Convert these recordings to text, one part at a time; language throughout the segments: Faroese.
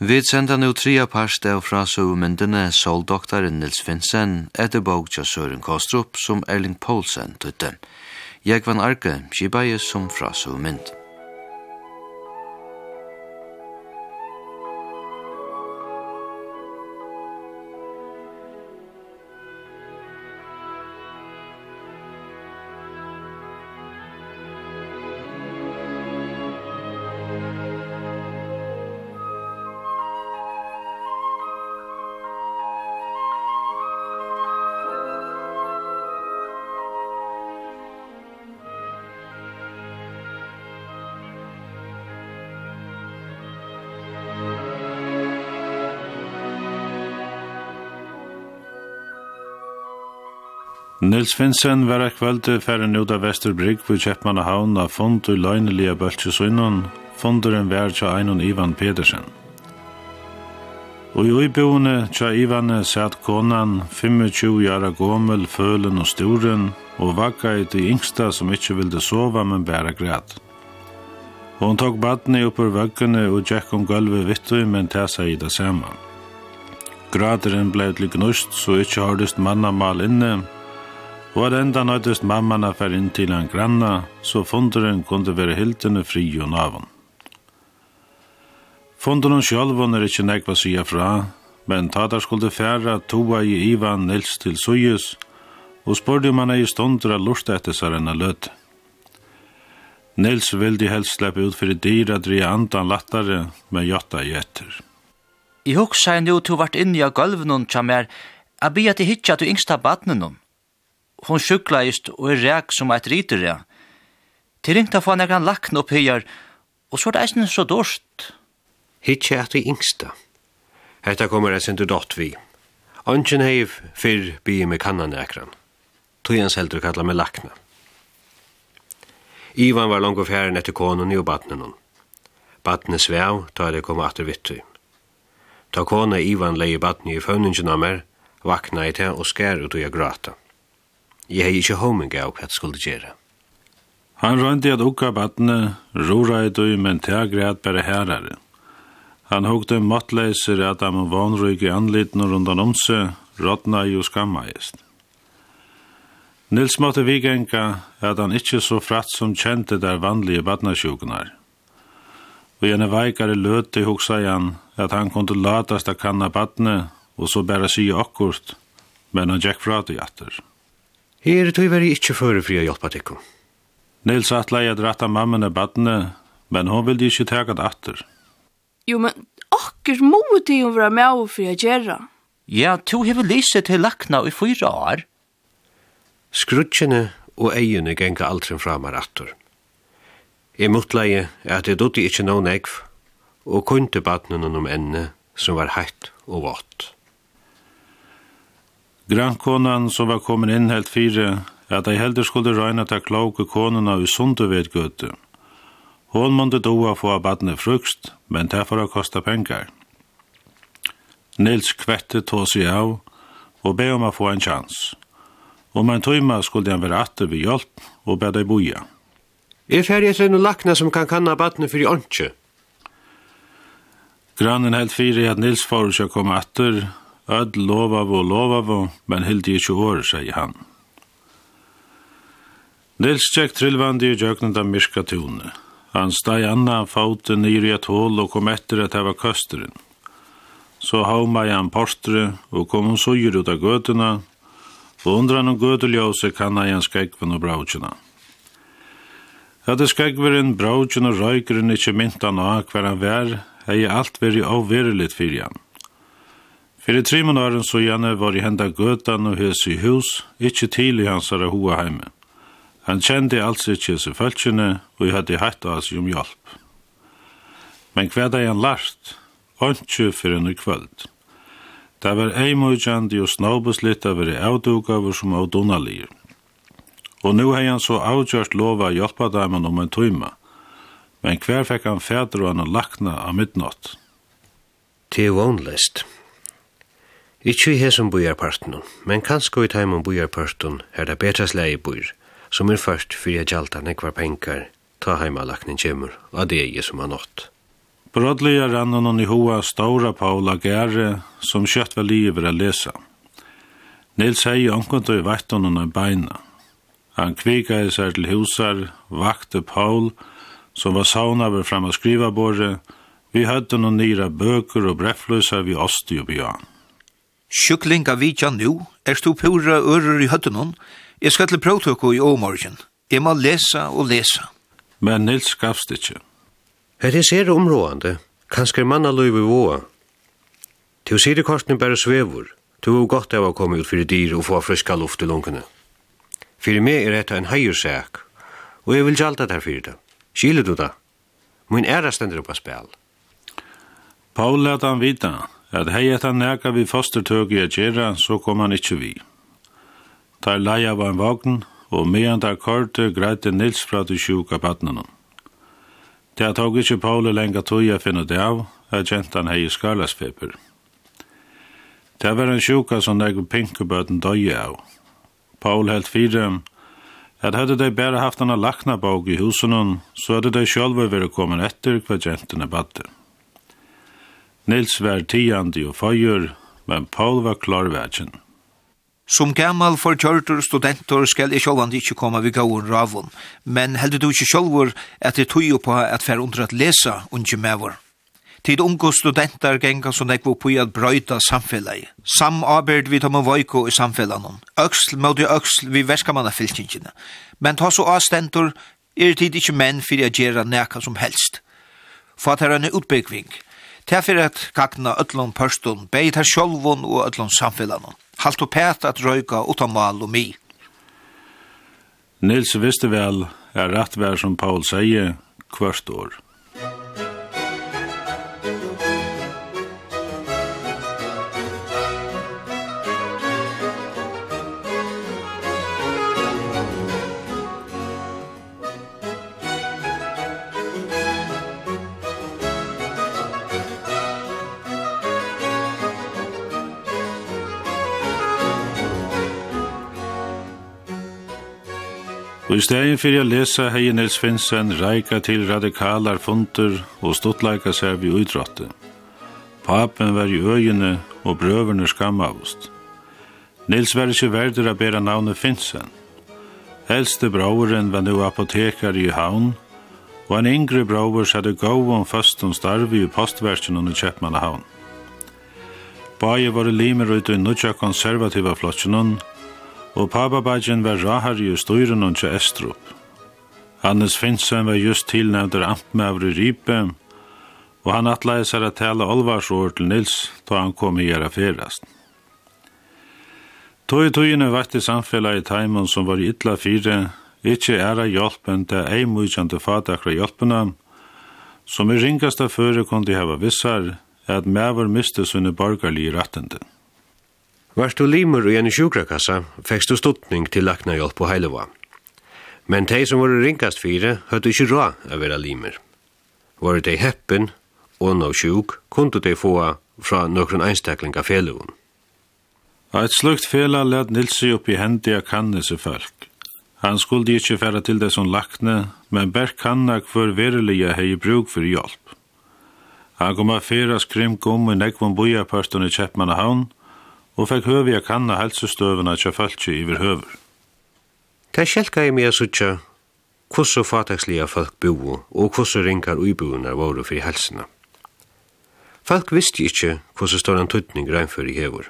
Vi senda nu tria parst av fra søvmyndene Soldoktoren Nils Finsen etter bog til Søren Kostrup som Erling Poulsen tutte. Jeg van arke, skibaje som fra søvmynd. Nils Finsen var ek kvöldu færen ut av Vesterbrygg på Kjeppmannahavn av fond og løgnelige bøltjesunnen, fonderen vær til einon Ivan Pedersen. Og i uiboende tja Ivane satt konan, 25 jara gommel, følen og storen, og vakka i de yngsta som ikkje vilde sova, men bæra græt. Og hun tok badni oppur vøggene og tjekk om gulvet vittu, men tæsa i det samme. Graderen blei til gnust, så ikkje hardist mannamal inne, Og at enda nøytist mamman a fer inn til en granna, så funderen kunde være hiltene fri og navn. Funderen sjálvun er ikkje nekva sida fra, men tatar skulde færa toa i Ivan Nils til Sujus, og spurte man ei stundra lurta etter sær enn løt. Nils vildi helst sleppe ut fyrir dyra dria andan lattare, men jotta i etter. I hugsa enn nu to vart inni av gulvnun tja mer, a bia til hitja tu yngsta badnenum. Hon sjukleist og er rek som eit rytter, ja. Til ringt af han ekran lakn opp her, og så er det eisen så dorst. Hitje at vi yngsta. Hetta kommer jeg sindu dott vi. Ongen heiv fyrr bi me kannan ekran. Tujens heldur kalla me lakna. Ivan var langt fjæren etter konen og badnen hon. Badnen svev, ta det kom atter vittu. Ta kona Ivan leie badnen i føvningen av mer, vakna i te og skær ut og jeg grata. Jeg hei ikkje homing av hva skulle gjere. Han røndi at ukka badne, rora i du, men tegri at bare herare. Han hugde måttleiser at han var vanrøyk i anlitene rundan om seg, rådna i og skammaist. Nils måtte vigenka at han ikkje så fratt som kjente der vanlige badnasjuknar. Og gjerne veikare løte hugsa han at han kunde latast a kanna badne og så bæra sige okkurt, men han gikk fra til jatter. Her tog veri ikkje føre fri a hjelpa tikkum. Nils atlei at ratta mammen er badne, men hon vildi ikkje teka det atter. Jo, men akkur må til jo vera med og fri a gjerra. Ja, to hever lyset til lakna i fyra år. Skrutsjene og eiene genga aldrin framar atter. Jeg motleie at jeg dotti ikkje noen egv, og kunde badnen om enne som var heitt og vått. Grannkonan som var kommet inn helt fire, at de heldur skulle røyna ta kloke konuna i sundu ved gøte. Hon måtte doa få av badne frukst, men det for å kosta pengar. Nils kvette tås seg av, og be om å få en chans. Om en tøyma skulle han være atter ved hjelp, og be deg boja. Er ferdig etter noen lakna som kan kanna badne for i åndkje? Grannen helt fire at Nils får seg komme atter, Öd vo lova vo, men hildi ikkje år, sier han. Nils tjekk trillvandi i djøknenda myrka tune. Han steg anna faute nyr i et hål og kom etter at heva køsteren. Så hauma i han portre og kom hon suger ut av gøtuna, og undra noen gøteljøse kanna i han skrekven og brautjuna. Hadde skrekveren, brautjuna og røykeren ikkje myntan av hver han vær, hei alt veri avveriligt fyrir han. Fyrir trimon åren så gjerne var i henda gøtan og hes i hus, ikkje til i hans ara hoa heime. Han kjente alls ikkje seg følgjene, og jeg hadde hatt av seg om hjelp. Men hva da han lart, åndsju fyrir enn kvöld. Det var eimojandi og snobeslitt av veri avdugaver som avdonalir. Og nu hei han så avgjørst lova hjelpa damen om en tøyma, men hver fekk han fædru han lakna av midnatt. Det er vonlist. Ikki i hesum bujarparten, men kanskje i taimum bujarparten er det betra slei bujr, som er først fyrir gjalta nekvar penkar, ta heimalaknin kjemur, og det er som er nått. Brodliga rannan hon i hoa stora Paula Gare, som kjøtt var livet å lesa. Nils hei omkant og i vatton hon beina. Han kvika i seg til husar, vakte Paul, som var sauna ved fram av skrivabordet, vi hattu noen nyra bøker og breffløsar vi osti og bjørn. Sjuklinga vitja nu, er stu pura ører i høttenon, jeg skal til prøvtøkko i åmorgen. Jeg må lesa og lesa. Men Nils gavst ikkje. Her er sere områdande, kanskje manna løy vi våa. Til å sire kortene bare svevor, til å godt av å komme ut fyrir dyr og få friska luft i lungene. Fyrir meg er dette en heirsæk, og jeg vil gjalda der fyrir det. Skiler du da? Min æra stender på spil. Paul let han vita at hei etter neka vi fostertøk i Agjera, så kom han ikkje vi. Tar leia var en vagn, og medan der korte greite Nils fra til sjuka badnene. Det har tog ikkje Paule lenga tøya finne det av, at gentan hei skarlasfeber. Det var en sjuka som nek pinkebøten døye av. Paul helt fire, at hadde de bare haft en lakna bog i husen, så hadde de sjølve vært kommet etter hva jentene badde. Nils var tiandi og føyer, men Paul var klarvætjen. Som gammal forkjørter studenter skal jeg sjølvand ikkje koma vi gauen ravun, men heldur du ikkje sjølvor at det tog på at fer under at lesa unge mevor. Tid unge studenter genga som nekvo på at brøyta samfellet. Sam arbeid vi tar med vajko i samfellanon. Øksl møte øksl vi verskamannafylkingene. Men ta så avstentor er tid ikkje menn fyrir a gjerra neka som helst. er en utbyggving – Det er for at gagna öllum pørstun, beit her sjolvun og öllum samfélanon. Halt og pæt at røyka utan mal og mi. Nils visste vel er rett vær som Paul sier hvert år. i stedet for å lese hei Nils Finsen reika til radikalar funter og stuttleika seg vi utrotte. Papen var i øyene og brøverne skamavost. Nils var ikke verder av bera navnet Finsen. Eldste brauren var nu apotekar i havn, og en yngre brauer hadde gov om først om starvi i postversen under Kjeppmannahavn. Baie var limer ut i nudja konservativa flotsjonen, og pababagin var rahari i styren og til Estrup. Hannes Finsen var just tilnevndur i Ripe, og han atleie seg a tala olvarsår til Nils da han kom i gjerra ferast. Tøy tøyene vakti samfella i taimon som var i ytla fire, ikkje æra hjelpen til ei mykjande fatakra hjelpena, som i ringasta føre kundi hava vissar at mæver miste sunne borgarlige rattende. Vars du limer i en sjukrakassa, fekst du stuttning til laknahjálp på heileva. Men tei som var ringast fire, høttu ikkje råd av vera limer. Var tei heppen, og nå sjuk, kundu de få fra nokron einstakling av felevun. Eit slukt fela led Nilsi upp i hendi av kannese folk. Han skulle ikkje færa til det som lakne, men ber kanna hver verilige hei brug for hjelp. Han kom af fyrra skrimk om i nekvun bojarparstun i Kjeppmannahavn, og fekk høvi a kanna helsestøvuna tja falki yfir høver. Ta sjelka i mig a sutja hvordan fataksliga folk bo og hvordan ringar uibunar våre fyrir helsina. Folk visste ikkje hvordan stor en tuttning reinfyrir hevur.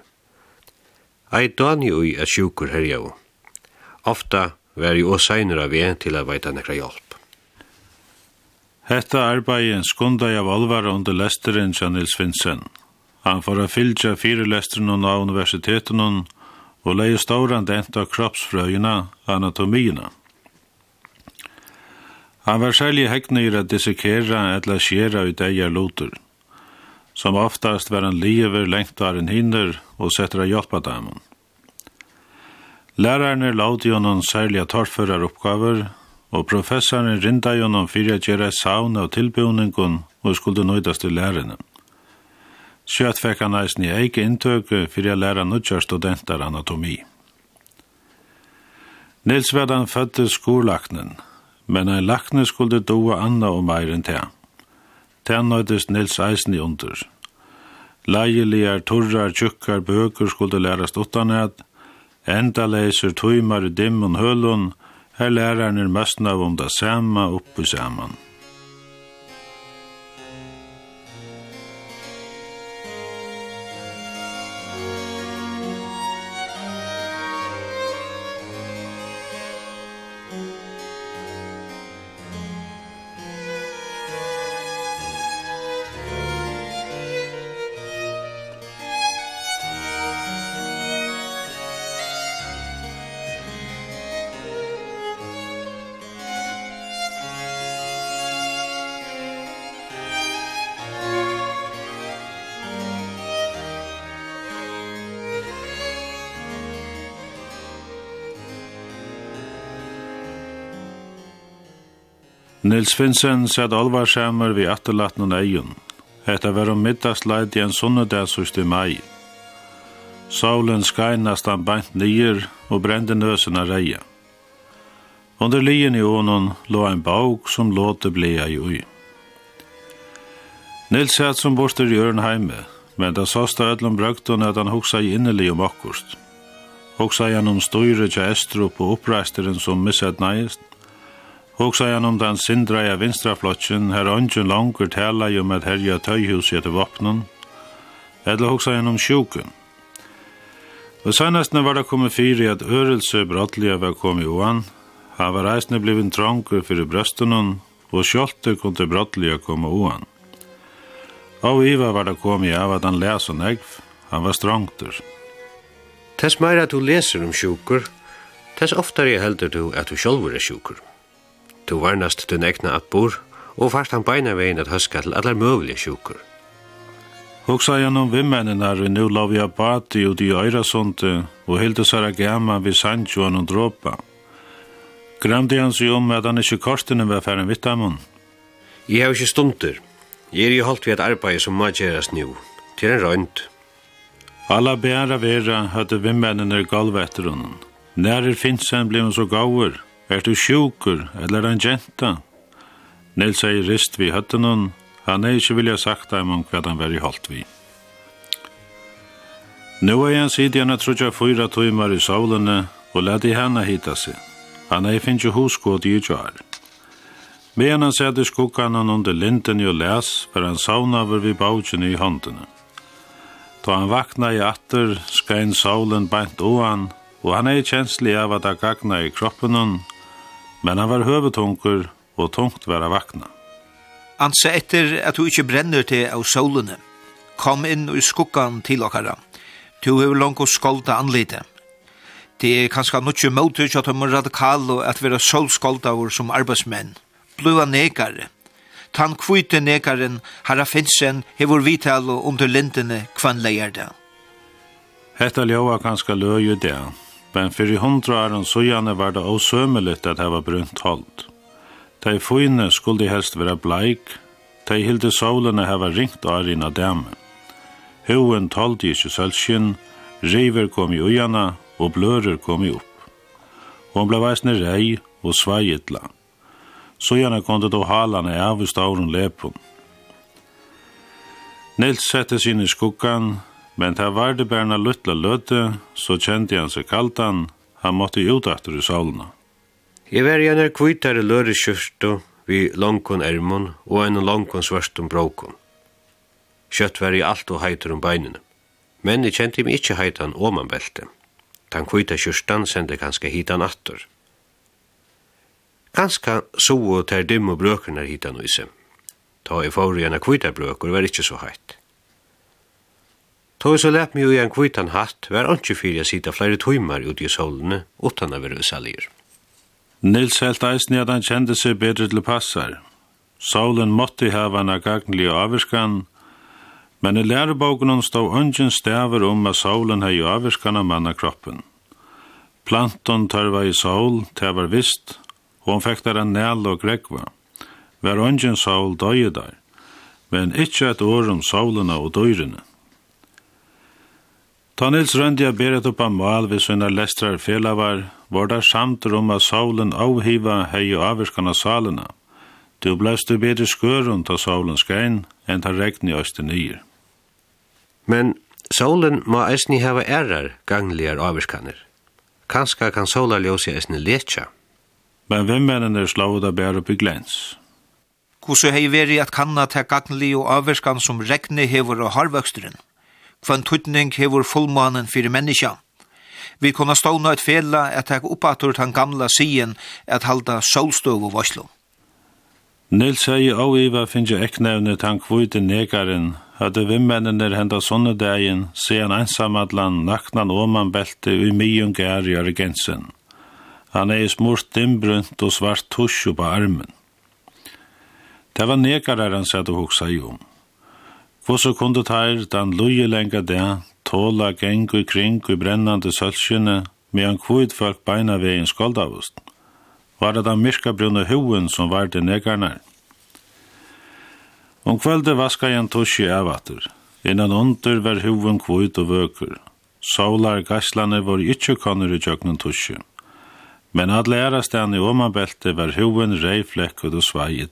Ei dani ui er sjukur herjau. Ofta var jo seinere av en til a veita nekra hjelp. Hetta arbeid skunda av alvara under lesteren Janils Vinsen, Han får a fylgja fyrirlestrun av universitetunum og leie stauran dent av kroppsfrøyina, anatomina. Han var særlig heknir at dissekera etla skjera ut eier lotur. Som oftast var han liever lengt av en hinder og setter av hjelpa damen. Lærerne lauti honom særlig torrførar oppgaver, og professoren rinda honom fyrir a gjerra saun av tilbjøningun og skulle nøydast til lærerne. Sjøt fikk han eisen i eike inntøk for jeg lærer nødja studenter anatomi. Nils var den fødte skolaknen, men en lakne skulle doa anna og meir enn til. Til nøydes Nils eisen i under. Leieligar, torrar, tjukkar, bøker skulle lærast utanhet, enda leiser tøymar i dimmun hølun, her læreren er mestnav om det samme oppi saman. Nils Finsen sæt alvarsamur vi atterlatnen eion. Hetta var om middagsleid i en sunnedag i mai. Saulen skajnast han bant nyer og brende nøsena reia. Under lien i ånen lå en bauk som låte blea i ui. Nils sett som borster i heime, men da sasta ødlom brøkton at han hoksa i innelig om akkurst. Hoksa i han om styret tja Estrup og oppreisteren som misset nægist, Hoksa han om den sindreia vinstraflotjen, her ongen langer tala jo med herja tøyhus etter vapnen, eller hoksa han om sjuken. Og sannestene var det kommet fyri at ørelse brottlige var kommet oan. han var reisende blivin tranger fyrir brøstunnen, og sjolter kunne brottlige komme oan. Og Iva var det kommet av at han les og negv, han var strangter. Tess meira at du leser om sjuker, tess oftare heldur du at du sjolver er sjuker. Du varnast du nekna at bor, og fast han beina vegin at huska til allar møvelige sjukur. Hugsa jeg noen vimmennene er nu lov jeg bati og i øyrasunte, og hildu sara gama vi Sancho og dråpa. Gramdi han seg om at han ikkje kortene var færen vittamon. Jeg har ikkje stundur. Jeg er jo holdt vi et arbeid som må nu. Til en røynt. Alla bæra vera hadde vimmennene er galv etter er Nærer finnes han så Er du sjukur, eller en jenta? Nils er rist vi høtten hon, han er ikkje vilja sagt dem om hva han var i holdt vi. Nå er han sidi han trutja fyra tøymar i saulene og lad i hana hita seg. Han ei finn jo hosgått i jar. Men han sæt i skukkan han under linden i og les, for han sauna over vi bautjen i håndene. Da han vakna i atter, skrein saulen bant oan, og han ei kjenslig av at han gagna i kroppen hon, men han var høvetunker og tungt var av vakna. sa etter at du ikkje brenner til av solene, kom inn i skukkan til okkara. Du hever langt og skolda anlite. Det er kanskje nokje måte til at de er radikale og at vera solskolda vår som arbeidsmenn. Blua negare. Tan kvite negaren herra Finsen, hever vital og under lindene kvann leier det. Hetta ljóa kanskje løy i det, men fyrir hundra åren sojane var det åsømeligt at hava brunt holdt. De fyne skulle helst være bleik, de hilde solene hava ringt åren av dem. Hoen tolde ikkje sølskinn, river kom i ujana og blører kom i opp. Hon ble veisne rei og svajitla. Sojane kom det då halane av i stauren lepun. Nils sette sin i skuggan, Men ta var det bærna luttla løte, så kjente han seg kaltan, han måtte ut aftur i salna. Jeg var gjerne kvitare løre kjørstu vi langkon ermon og en langkon svartum bråkon. Kjøtt var i alt og heitur om beinene. Men jeg kjente meg ikkje heitan oman belte. Tan kvita kjørstan sende kanska hitan attor. Kanska så og ter dimm og brøkene hitan og isse. Ta i forrige kvita brøkur var ikkje så heit. Tog så lett mig i en kvitan hatt, var ikke fyrir jeg sida flere timer ut i solene, utan å være usalir. Nils helt eisen at han kjente seg bedre til passar. Solen måtte hava en agagnelig avvirskan, men i læreboken stod ungen staver om at solen hei avvirskan av manna kroppen. Planton tørva i sol, det var visst, og han fekk der en næl og gregva. Var ungen sol døye der, men ikkje et år om solene og døyrene. Ta Nils Røndja beret upp av mal ved sønna lestrar felavar, var der samt rom av saulen avhiva hei og avvirskan av salena. Du blevstu bedre skørun ta saulen skrein, enn ta regn i øste nyer. Men saulen må eisni hava erar gangligar avvirskaner. Kanska kan sola ljósi eisni letja. Men vimmennen er slået av bæra upp i glens. Kusu hei veri at kanna ta gangli og avverskan som regne hever og harvøksteren? kvann tutning hevur fullmanen fyrir menneska. Vi kunna ståna et fela at taka uppatur tan gamla sien at halda solstøv og varslum. Nils sier au Iva finnes eknevne tank kvite negaren, hadde vimmennene henda sånne dagen, sier ensamadlan naknan åmanbelte ui myung gær i argensen. Han er smurt dimbrunt og svart tusju på armen. Det var negaren han sier du hoksa i om. Hvordan kunne teir den loje lenga det, tåla geng og kring og brennande sølskjene, medan kvitt folk beina vegin skoldavust. Var det den myrka brunne hoen som var det negarnar? Om kvölde vaska jeg en tusje av atter. Innan under var hoen kvitt og vøker. Solar gaslane var ikkje konner i tjøknen tusje. Men at læra stand i omanbelte var hoen reiflekket og svei.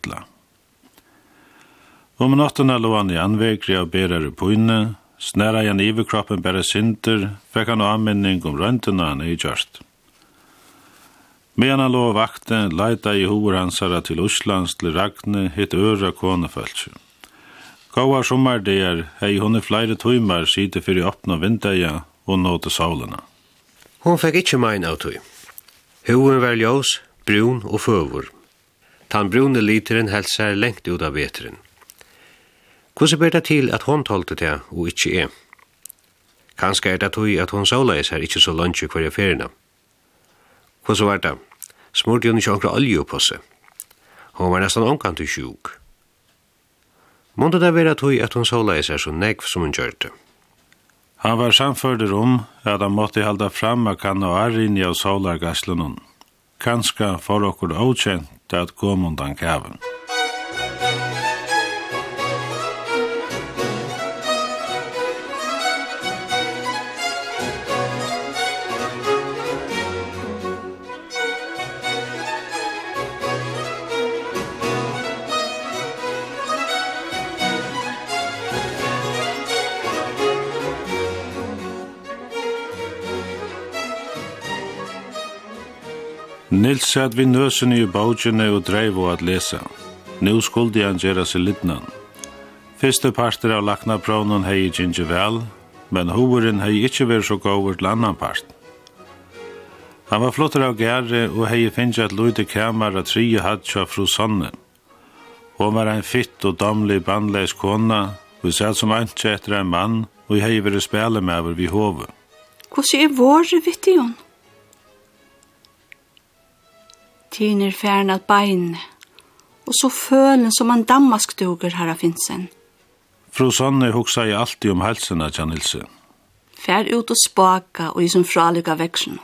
Om natten lå han i anvegri av berare pojne, snära han iverkroppen bära sinter, fekk han anmenning om röntena han i gjörst. Medan han lå vakten, leita i hovor hansara til Oslands til Ragne, hitt øra konefölse. Gåa der, hei hun i flere tøymar sida fyrir åpna vindeia og nåte saulena. Hon fekk ikkje mein av tøy. Hoen var ljós, brun og føvor. Tan brune literen helst seg lengt ut av veteren. Hvordan ber det til at hon tolte det og ikkje er? Kanskje er det tog at hon såleis her ikkje så lunge hver ferina. Hvordan var det? Smurte hun ikkje ankra olje på seg. Hon var nesten omkant til sjuk. Månde det være tog at hon såleis er så negv som hun gjørte. Han var samførder om at han måtte halda fram av kan og arrinja av solargaslunnen. Kanska for okkur åkjent at gå mundan kaven. satt vi nøsen i bautjene og dreiv og at lesa. Nå skuldi han gjøre seg littnan. Fyrste parter av lakna prøvnen hei ikke vel, men hoveren hei ikkje vær så gåver til annan part. Han var flottar av gære og hei finnst at loite kamera trije hadja fru sonne. Hon var ein fitt og damlig bandleis kona, og satt som antje etter ein mann, og hei veri spela med over vi hove. Hvordan er våre vittig hon? tiner færen at bein, og så følen som en damaskduger, herra Finsen. Fru Sanne hugsa i alltid om helsen av Janilse. Fær ut og spaka og i som fralykka veksen.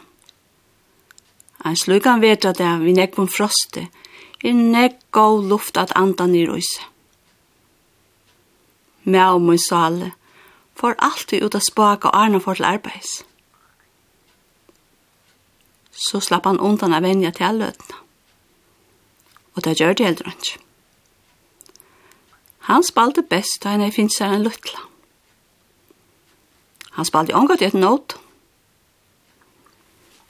Ein slukan vet at det vi nekvun froste, er nekk god luft at anda nir oise. Mea og mun sale, får alltid ut og spaka og arna for til arbeids. Så slapp han undan av venja til alløtna og det gjør det heller ikke. Han spalte best da han finnes her en luttla. Han spalte omgått i et nåt.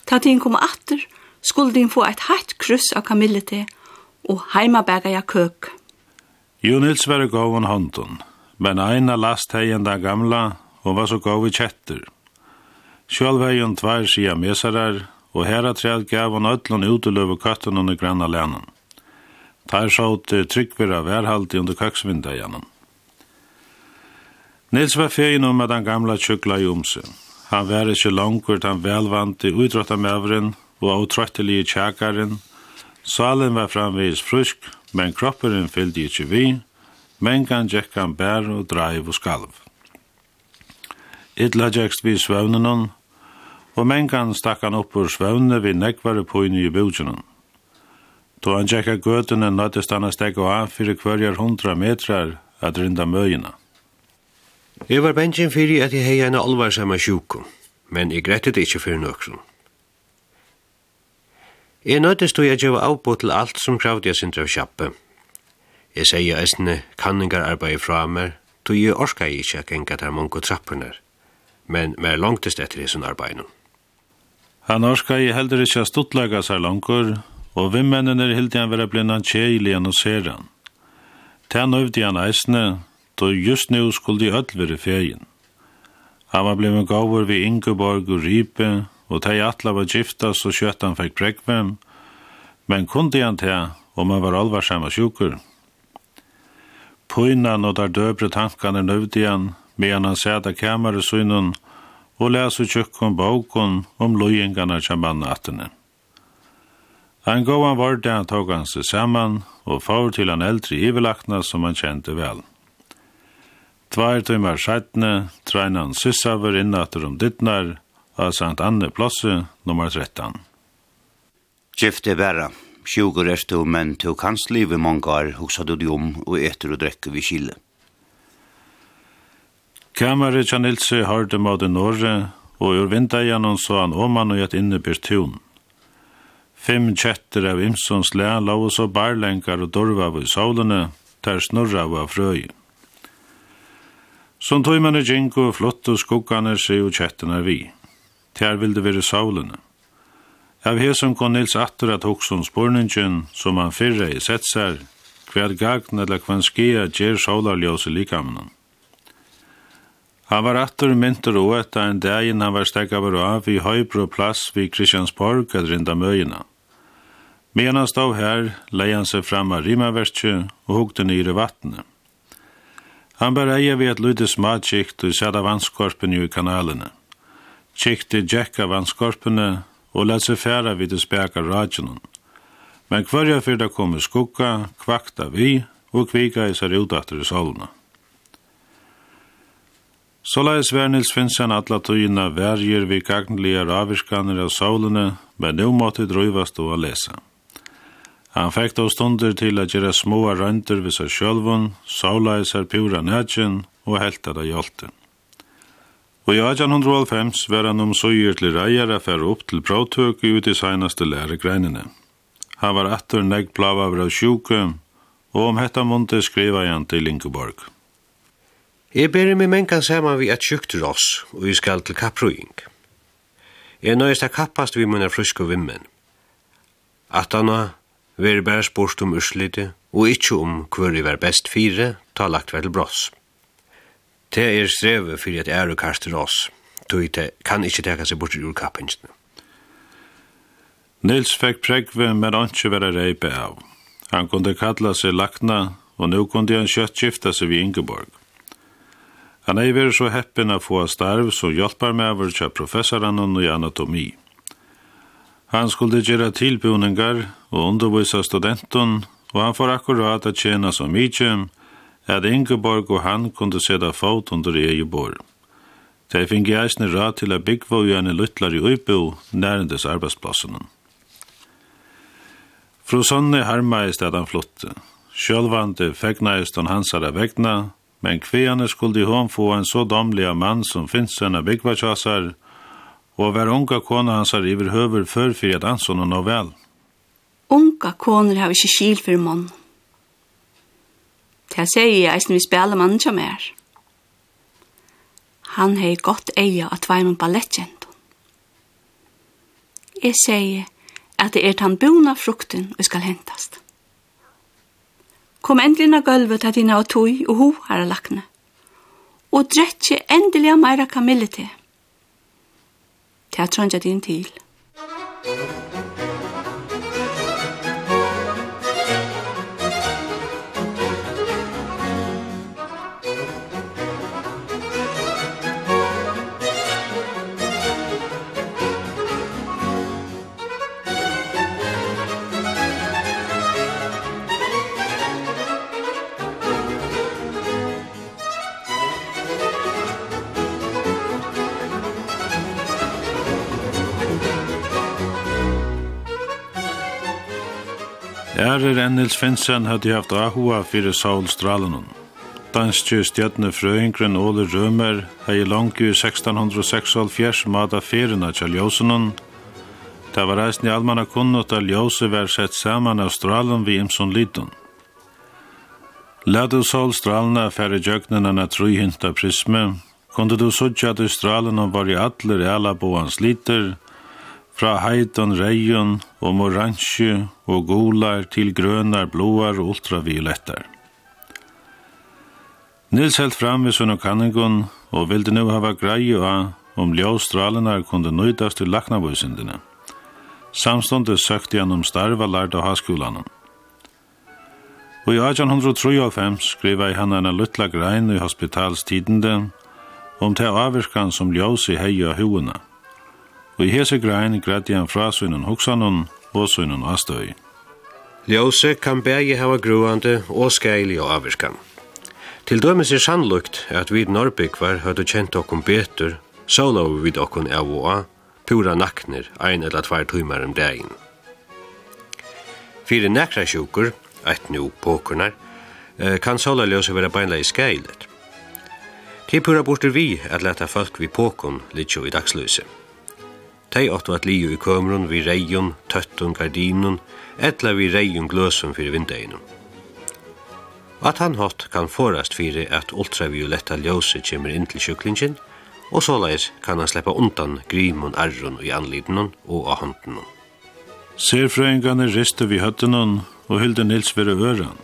Ta tiden kom atter, skulle din få et hatt kryss av kamillete til, og heimabæga jeg køk. Jo Nils var gav en hånden, men eina last hei enda gamla, og var så gav i kjetter. Sjálv hei hun tvær sida mesarar, og herra træd gav hun ötlun og katten under granna länen. Tar sjått tryggvira værhaldi under kaksvinda gjennom. Nils var fegin om at han gamla tjukla i omse. Han var ikkje langkur til han velvante utrotta mevren og avtrottelig i tjekaren. Salen var framvis frusk, men kropperen fyldi ikkje vi, mengan gikk han bær og dreiv og skalv. Idla gikst vi svøvnen og mengan stakk han opp ur svøvne vi nekvare poini i bujenen. Då han tjekka gøtene nøttes stanna steg og av fyrir hverjar hundra metrar at rinda møyina. Jeg var bensjen fyrir at jeg hei en alvarsamma sjuku, men jeg grettet ikkje fyrir nøkron. Jeg nøttes stod jeg djeva avbå til alt som kravde jeg sindra av kjappe. Jeg sier eisne kanningar arbeid fra meg, tog jeg orska jeg ikkje genga der mungo trappunar, men mer langtist etter hesson arbeidnum. Han orska jeg heller ikkje stuttlega seg langur, og vimmennen er hildi han vera blindan tjeili an og ser han. Tan øvdi han eisne, då just nu skuldi öll veri fegin. Han var blivin gavur vi Ingeborg og Ripe, og teg atla var giftas og kjøtt han fekk brekvem, men kundi han teg om han var alvarsam og sjukur. Poinan og der døbre tankan er nøvdi han, medan han sæta sunnun, og lesu tjukkun bókun om lojengarna tjamanna attene. Han gav han vart han tog han seg saman og får til han eldre ivelakna som han kjente vel. Tvær tøymar sættne treina han syssaver innater om dittnar av Sankt Anne Plosse, nummer 13. Gifte bæra, sjugur er to men to kans liv mongar hoksa du om og etter og drekke vi kile. Kamare Kjanilse hørte mot den norre og ur vinda gjennom så han oman og gjett inne per. Fem kjetter av imsons læ lå så barlenkar og dorva av i saulene, ter snurra av frøy. Som tøymane djinko flott og skuggane seg og kjettene vi. Ter vilde være saulene. Av hesum kon Nils atter at hokson spurningen, som han fyrre i setsar, hver gagn eller hver skia gjer solarljós i likamnen. Han var atter mynter og etta en dag han var stekk av av i høybro plass vid Kristiansborg eller rinda møyina. Men han stod her, leie han seg fram av rimaverskje og hukte nyr i vattnet. Han bar eie ved et lydde smadkikt og sæda vannskorpen i kanalene. Kikte Jack av vannskorpene og lette seg færa vid det speka radjonen. Men kvarja fyrda kom i skugga, kvakta vi og kvika i seg utdatter i solna. Såleis vær Nils Finsen atla tøyina verger vi gagnlige raviskaner av solene, men nu måtte drøyvast og lesa. Han fekk då stunder til a gjøre små rønter ved seg sjølven, sauleisar pura nætjen og helter av hjalte. Og i 1895 var han om søyer til reier a færre opp til prøvtøk ut i seinaste læregreinene. Han var etter negg plava av sjuke, og om hetta munte skriva han til Ingeborg. Jeg ber meg menkan saman vi et sjukt ross, og vi skal til kapprøying. Jeg nøyest er kappast vi munna frusk og vimmen. Atana, ver bare bort om urslite, og ikkje om hver i ver best fire, ta lagt vel bross. Det er strevet fyrir at ære kaster oss, tog det kan ikkje teka seg bort ur kappingsene. Nils fekk pregve, men anki vera reipe av. Han kunde kalla seg lakna, og nu kunde han kjøtt skifta seg vid Ingeborg. Han er veri så heppen å få starv som hjelpar med over til professoren og anatomi. Han skulle gjøre tilbjøninger og undervise studenten, og han får akkurat at tjene så mye at Ingeborg og han kunne sette fot under egen bord. De fikk gjerne rad til å bygge og gjerne lytler i Øybo nærendes arbeidsplassene. Fru Sonne harmeist at han flotte. Sjølvande fegneist han hans av vegna, men kvene skulle hon få en så domlig mann som finnes henne byggvarkjassar, og og var unga kona hans har iver høver før fyrir at anson og nå vel. Unga koner har ikke skil for mann. Det sier jeg eisen vi spiller mannen som er. Han har gott eia at vei med ballettkjent. Jeg sier at det er den bona frukten vi skal hentast. Kom endelig av gulvet til dina og tog og ho har lakne. Og drettje endelig av meira kamille til. Det er trøndja din til. Ærer enn Nils Finsen hadde haft ahua fyrir Saulstralen. Danske stjadne frøyngren Ole Rømer hei langt i 1606 mada ferina til Ljósunen. Det var reisn i almanna kunnot at Ljóse var sett saman av stralen vi imson liten. Lade solstralene færre djøgnen enn at prisme, kunde du sutja at stralen var i atler i alla boans liter, fra heiton reion og moransje og golar til grønar, blåar og ultraviolettar. Nils held fram ved sunn og kanningon og vilde nu hava greie av om ljåstralenar kunde nøydast til laknavøysindene. Samståndet søkte han om starva lærd av haskulanen. Og i 1893 skriva i hann en luttla grein i hospitalstidende om til avvirkan som ljås i heia huvudna og i hese grein gredde han fra sønnen hoksanon og sønnen astøy. Ljøse kan bæge hava gruande og skeilig og avvirkan. Til dømes er sannlukt at vi norrbygvar høyde kjent okkom betur, så lov vi okkom av og av, pura nakner ein eller tvær tøymar om dagen. Fyrir nekra sjukur, eit nu pokurnar, kan sola løse vera beinla i skeilet. Tipura bortur vi at leta folk vi pokun litjo i dagsløse. Tei åttu at liu i kømrun vi reion, tøttun gardinun, etla vi reion gløsum fyrir vindeginum. At han hatt kan forast fyrir at ultravioletta ljósi kemur inn til sjuklingin, og såleis kan han sleppa undan grimun arrun i anlidnun og av håndnun. Serfrøyngane ristu vi høttunun og hylde Nils vire øran.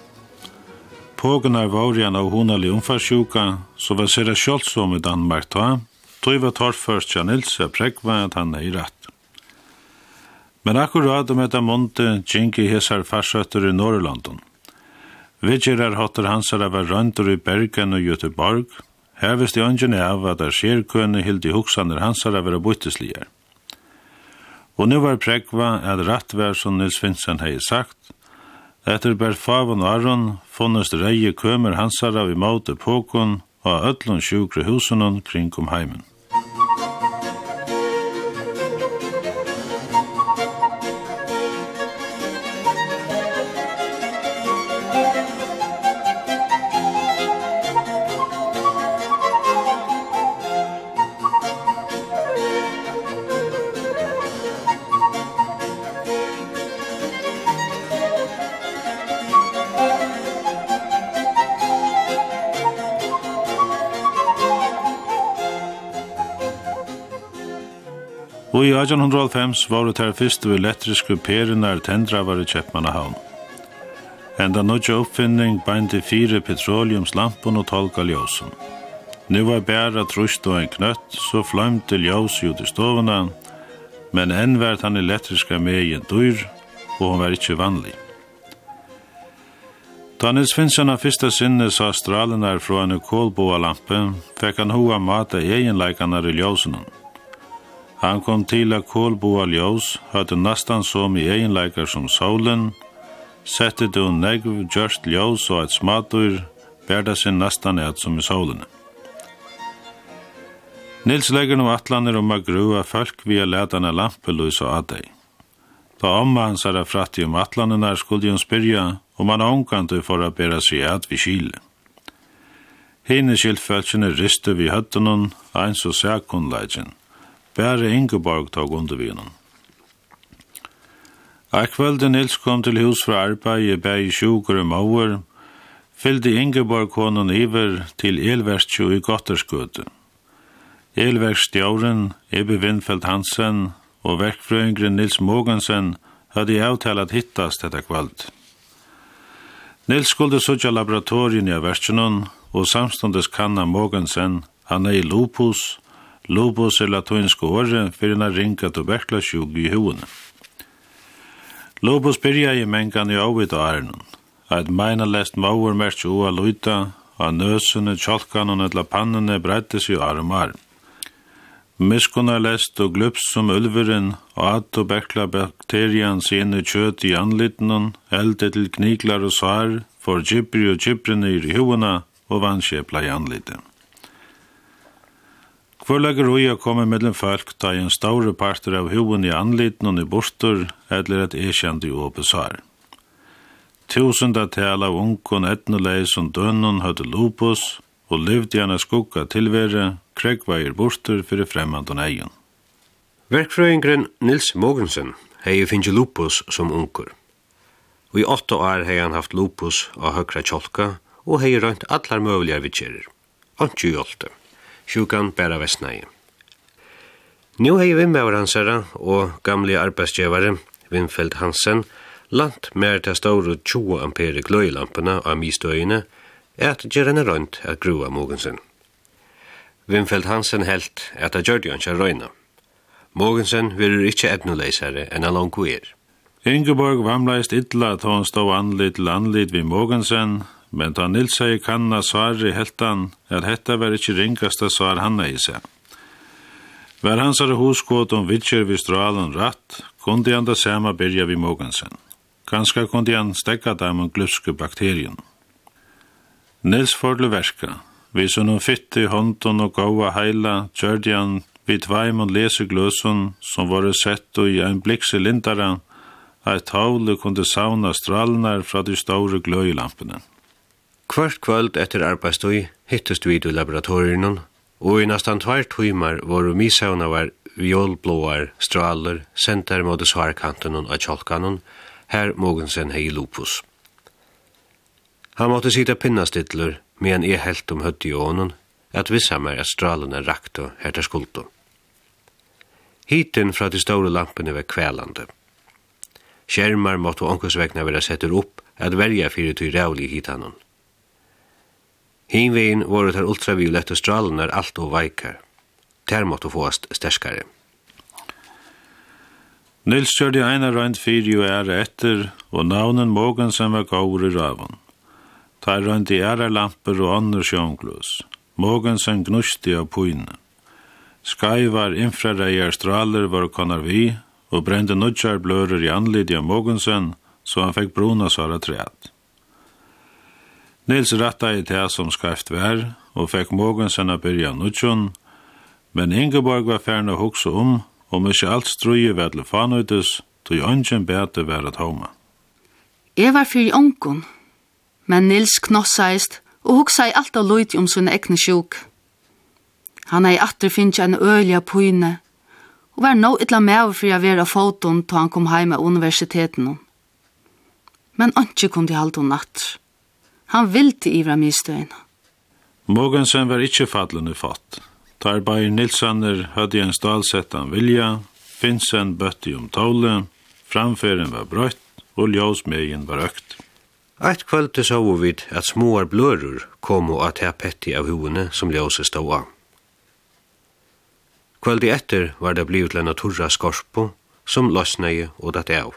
Pågunar vaurian av honalig umfarsjuka, så var sera sjálfsom i Danmark ta, tog var torrførst ja Nils er prekva at han er rett. Men akkurat om etter månte gjenk hesar farsøtter i Norrlanden. Vidger er hotter hans er var i Bergen og Göteborg, Hevist i ønsken av at er skjerkøyne hild i hoksaner hans er vera bøyteslier. Og nu var prekva at rett vær som Nils Finsen hei sagt, Etter Berfavan og Aron funnest reie kømer hansara vi måte påkon og öllun sjukre husunan kring om heimen. og i 1805 var det her fyrstu elektriske perinar tendravar i Kjeppmannahavn. Enda nødja oppfinning beindi fire petroleumslampon og tolka ljósum. Nu var bæra trust og en knøtt, så flamte ljós ut i stovuna, men enn vært han elektriska megin dyr, og hon var ikkje vanlig. Da Nils Finsen av fyrsta sinne sa stralenar fra en kolboa lampe, fekk han hoa mata egenleikanar i ljósunan. Han kom til at kålboa ljós, hadde nastan som i egenleikar som solen, sette du negv gjørst ljós og et smadur, berda sin nastan et som i solen. Nils legger nu atlaner om a grua folk via letane lampelus og adeg. Da omma hans er fratti om atlanene skulle hun spyrja om han omkantu for å bæra seg at vi kile. Hine skiltfølgene riste vi høttenon, eins og sakunleidjen. Bære Ingeborg tog undervinen. Akvelden Nils kom til hus fra arbeid i bæg sjukker og mauer, fylde Ingeborg konen iver til elverstjo i Gotterskøte. Elverstjåren, Ebbe Windfeldt Hansen og verkfrøyngren Nils Mogensen hadde avtalat hittast dette kvöld. Nils skulle sutja laboratorien i verstjonen og samståndes kanna Mogensen, han er i lupus, lupus er latinska åre fyrir en ringa tuberkulasjúk i huvudene. Lupus byrja i mengan i avvitt og ærenon. Eit meina lest mauer merk ua luita, a nøsene, tjolkanon etla pannene brettis i arm arm. Miskona lest og glups som ulveren, og at tuberkla bakterian sine kjøt i anlittenon, elde til kniklar og svar, for gibri og gibrene i huvudene og vanskjepla i anlittenon. Hvor lager ui å komme mellom folk ta en større parter av hoven i anliten og i borster, eller et ekjent i åpesar. Tusenda tal av unkon etnelei som dønnen hadde lupus, og levde gjerne skugga tilvære, kregveier borster fyrir fremmand og egen. Verkfrøyngren Nils Mogensen hei finnje lupus som unkur. Og i åtta år hei han haft lupus av høkra tjolka og hei røynt allar møvligar vittkjerir. Antju hjolte sjukan bæra vestnægi. Nú hei vimmaur hansara og gamli arbeidsgjevare Vimfeld Hansen lant mer til stauru 20 ampere gløylampene av mistøyene at gjerne rønt at grua Mogensen. Vimfeld Hansen helt at a gjør det røyna. Mogensen vil ikkje etnuleisere enn han langkuer. Ingeborg vamleist illa at hon stå anlit til anlit vi Mogensen, men da Nils sier kanna svar i heltan, at hetta var ikkje ringasta svar han i seg. Var hans er hoskått om vidtjer vi stralen ratt, kundi han da sama byrja vi Mogensen. Ganska kundi han stekka dem om gluske bakterien. Nils fordle verska, vi som hun fytte i hånden og gåa heila, kjørdi han vi tveim og lesegløsen som var sett og i en blikse lindara, at tavle kunde sauna stralnar fra de store gløylampene. Kvart kvöld etter arbeidstøy hittest vi i laboratorien, og i nesten tvær tøymer var misavnavar violblåar straler sentar mot svarkanten og tjolkanen, her Mogensen hei lupus. Han måtte sida pinnastidler, men jeg helt om høtt i ånen, at vissa meg at stralene rakt her til skuldo. Hiten fra de store lampene var kvelande. Skjermar måtte ånkosvegna være setter opp at verja fyrir til rævlig hitanen. Hinvegin voru þær ultraviolette stralunar alt og veikar. Ter måttu fåast sterskare. Nils kjørði eina røynd fyrir jo æra etter, og navnen mogen sem var gaur i ravun. Ta røynd i æra lamper og annur sjónglus. Mogen sem gnusti av púina. Skai var infrarægjar straler var konar vi, og brendi nudjar blører i anlidi av mogensen, så han fekk bruna svara træt. Nils ratta i det som skreft vær, og fikk mågen senna byrja nudjon, men Ingeborg var færne hoksa om, om ikkje alt struje ved til fanøytis, tog ønsken bete vær at homa. Jeg var fyrir ongen, men Nils knossaist, og hoksa i alt av loyti om sunne ekne sjuk. Han er i atter finnja en øyla pøyne, og var nå ytla med for jeg vera foton til han kom heima av universiteten. Men ikke kom de halte natt. Han vilti ivra mistøyna. Mogensen var ikkje fallende fatt. Tar Bayer Nilsaner hadde en stalsettan vilja, Finsen bøtti om tåle, framferen var brøtt og ljósmegin var økt. Eit kvöld så vid at småar blörur kom og at her petti av hovene som ljøse stå av. Kvöldi etter var det blivit lena turra skorpo som løsnei og datt av.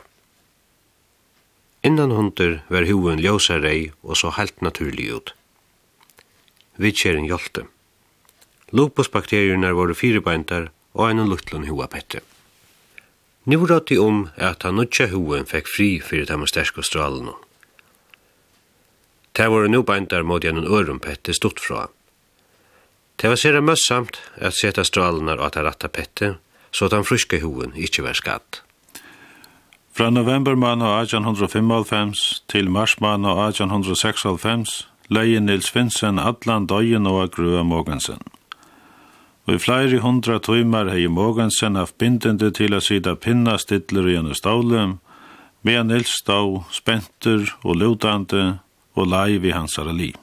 Innan hundur var huen ljósa rei og så helt naturlig ut. Vitskjeren hjolte. Lupusbakterierna var firebeintar og en luttlun hua pette. Nu rådde om at han nutja huen fekk fri fyrir dem sterske stralen. Det var nu beintar mot gjennom ørum pette stort fra. Det var sere møssamt at seta stralenar at han ratta pette, så at han fruske huen ikkje var skatt. Fra november mann og 1895 til mars mann og 1896 leie Nils Finsen atlan døyen og grua Mogensen. Og i flere hundra tøymer hei Mogensen haft bindende til å sida pinna stidler i henne ståle, med Nils stå, spenter og lutande og lei vi hans arali.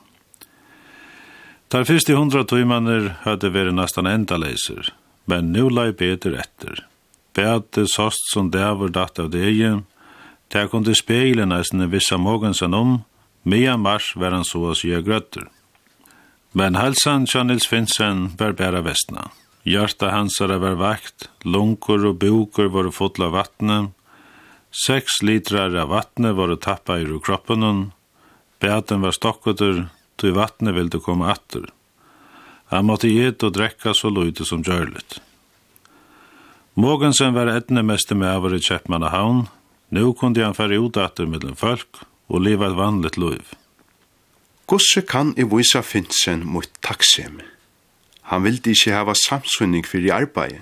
Tar fyrst i hundra tøymaner hadde vært nastan enda leiser, men nu lei beter etter spæte sost som dæver datt av degen, der kunde speile nesten vissa morgensen om, mea mars var han så oss gjør grøtter. Men halsan tja Nils Finsen var bæra vestna. Hjarta hansara var vakt, lunkur og bukur var fotla av vattnet, seks litrar av vattnet var tappa i kroppen, bæten var stokkotur, tog vattnet ville komme atter. Han måtte gjete og drekka så løyte som gjørlet. Mogensen var etne mest med över i Kjeppmannahavn. Nå kunne han fære ut att mellom folk og leva et vanligt liv. Gosse kan i vise finnsen mot taksem. Han vildi ikke hava samsynning for i arbeid,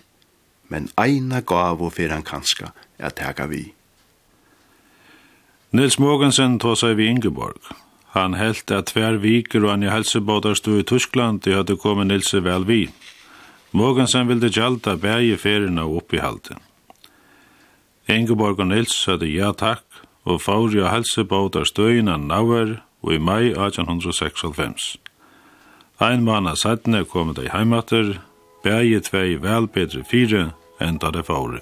men eina gav og fyrir han kanska er tega vi. Nils Mogensen tog seg vi Ingeborg. Han held at tver viker og han i helsebådar stod i Tyskland, de hadde kommet Nilse vel vi. Mogensen ville gjalda bæge ferina og oppi halde. Ingeborg og Nils søgde ja takk og fauri og helsebåt av støyina nauer og i mai 1896. Ein manna sættene kom de heimater, bægi tvei velbedre fire enn da det fauri.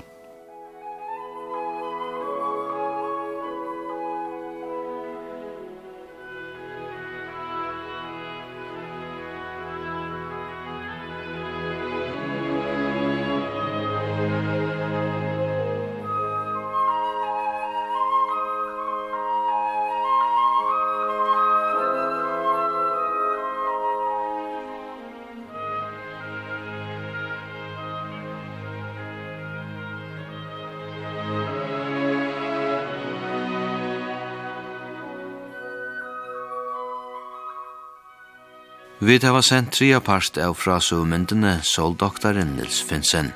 Vi var sendt tria parst av frasøvmyndene Soldoktoren Nils Finsen.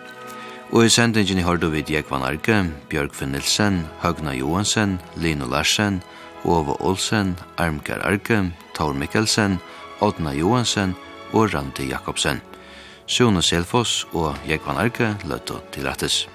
Og i sendingen hørte vi Jekvan Arke, Bjørg Finnelsen, Høgna Johansen, Lino Larsen, Ove Olsen, Armkar Arke, Tor Mikkelsen, Odna Johansen og Randi Jakobsen. Sjone Selfoss og Jekvan Arke løtte til rettes.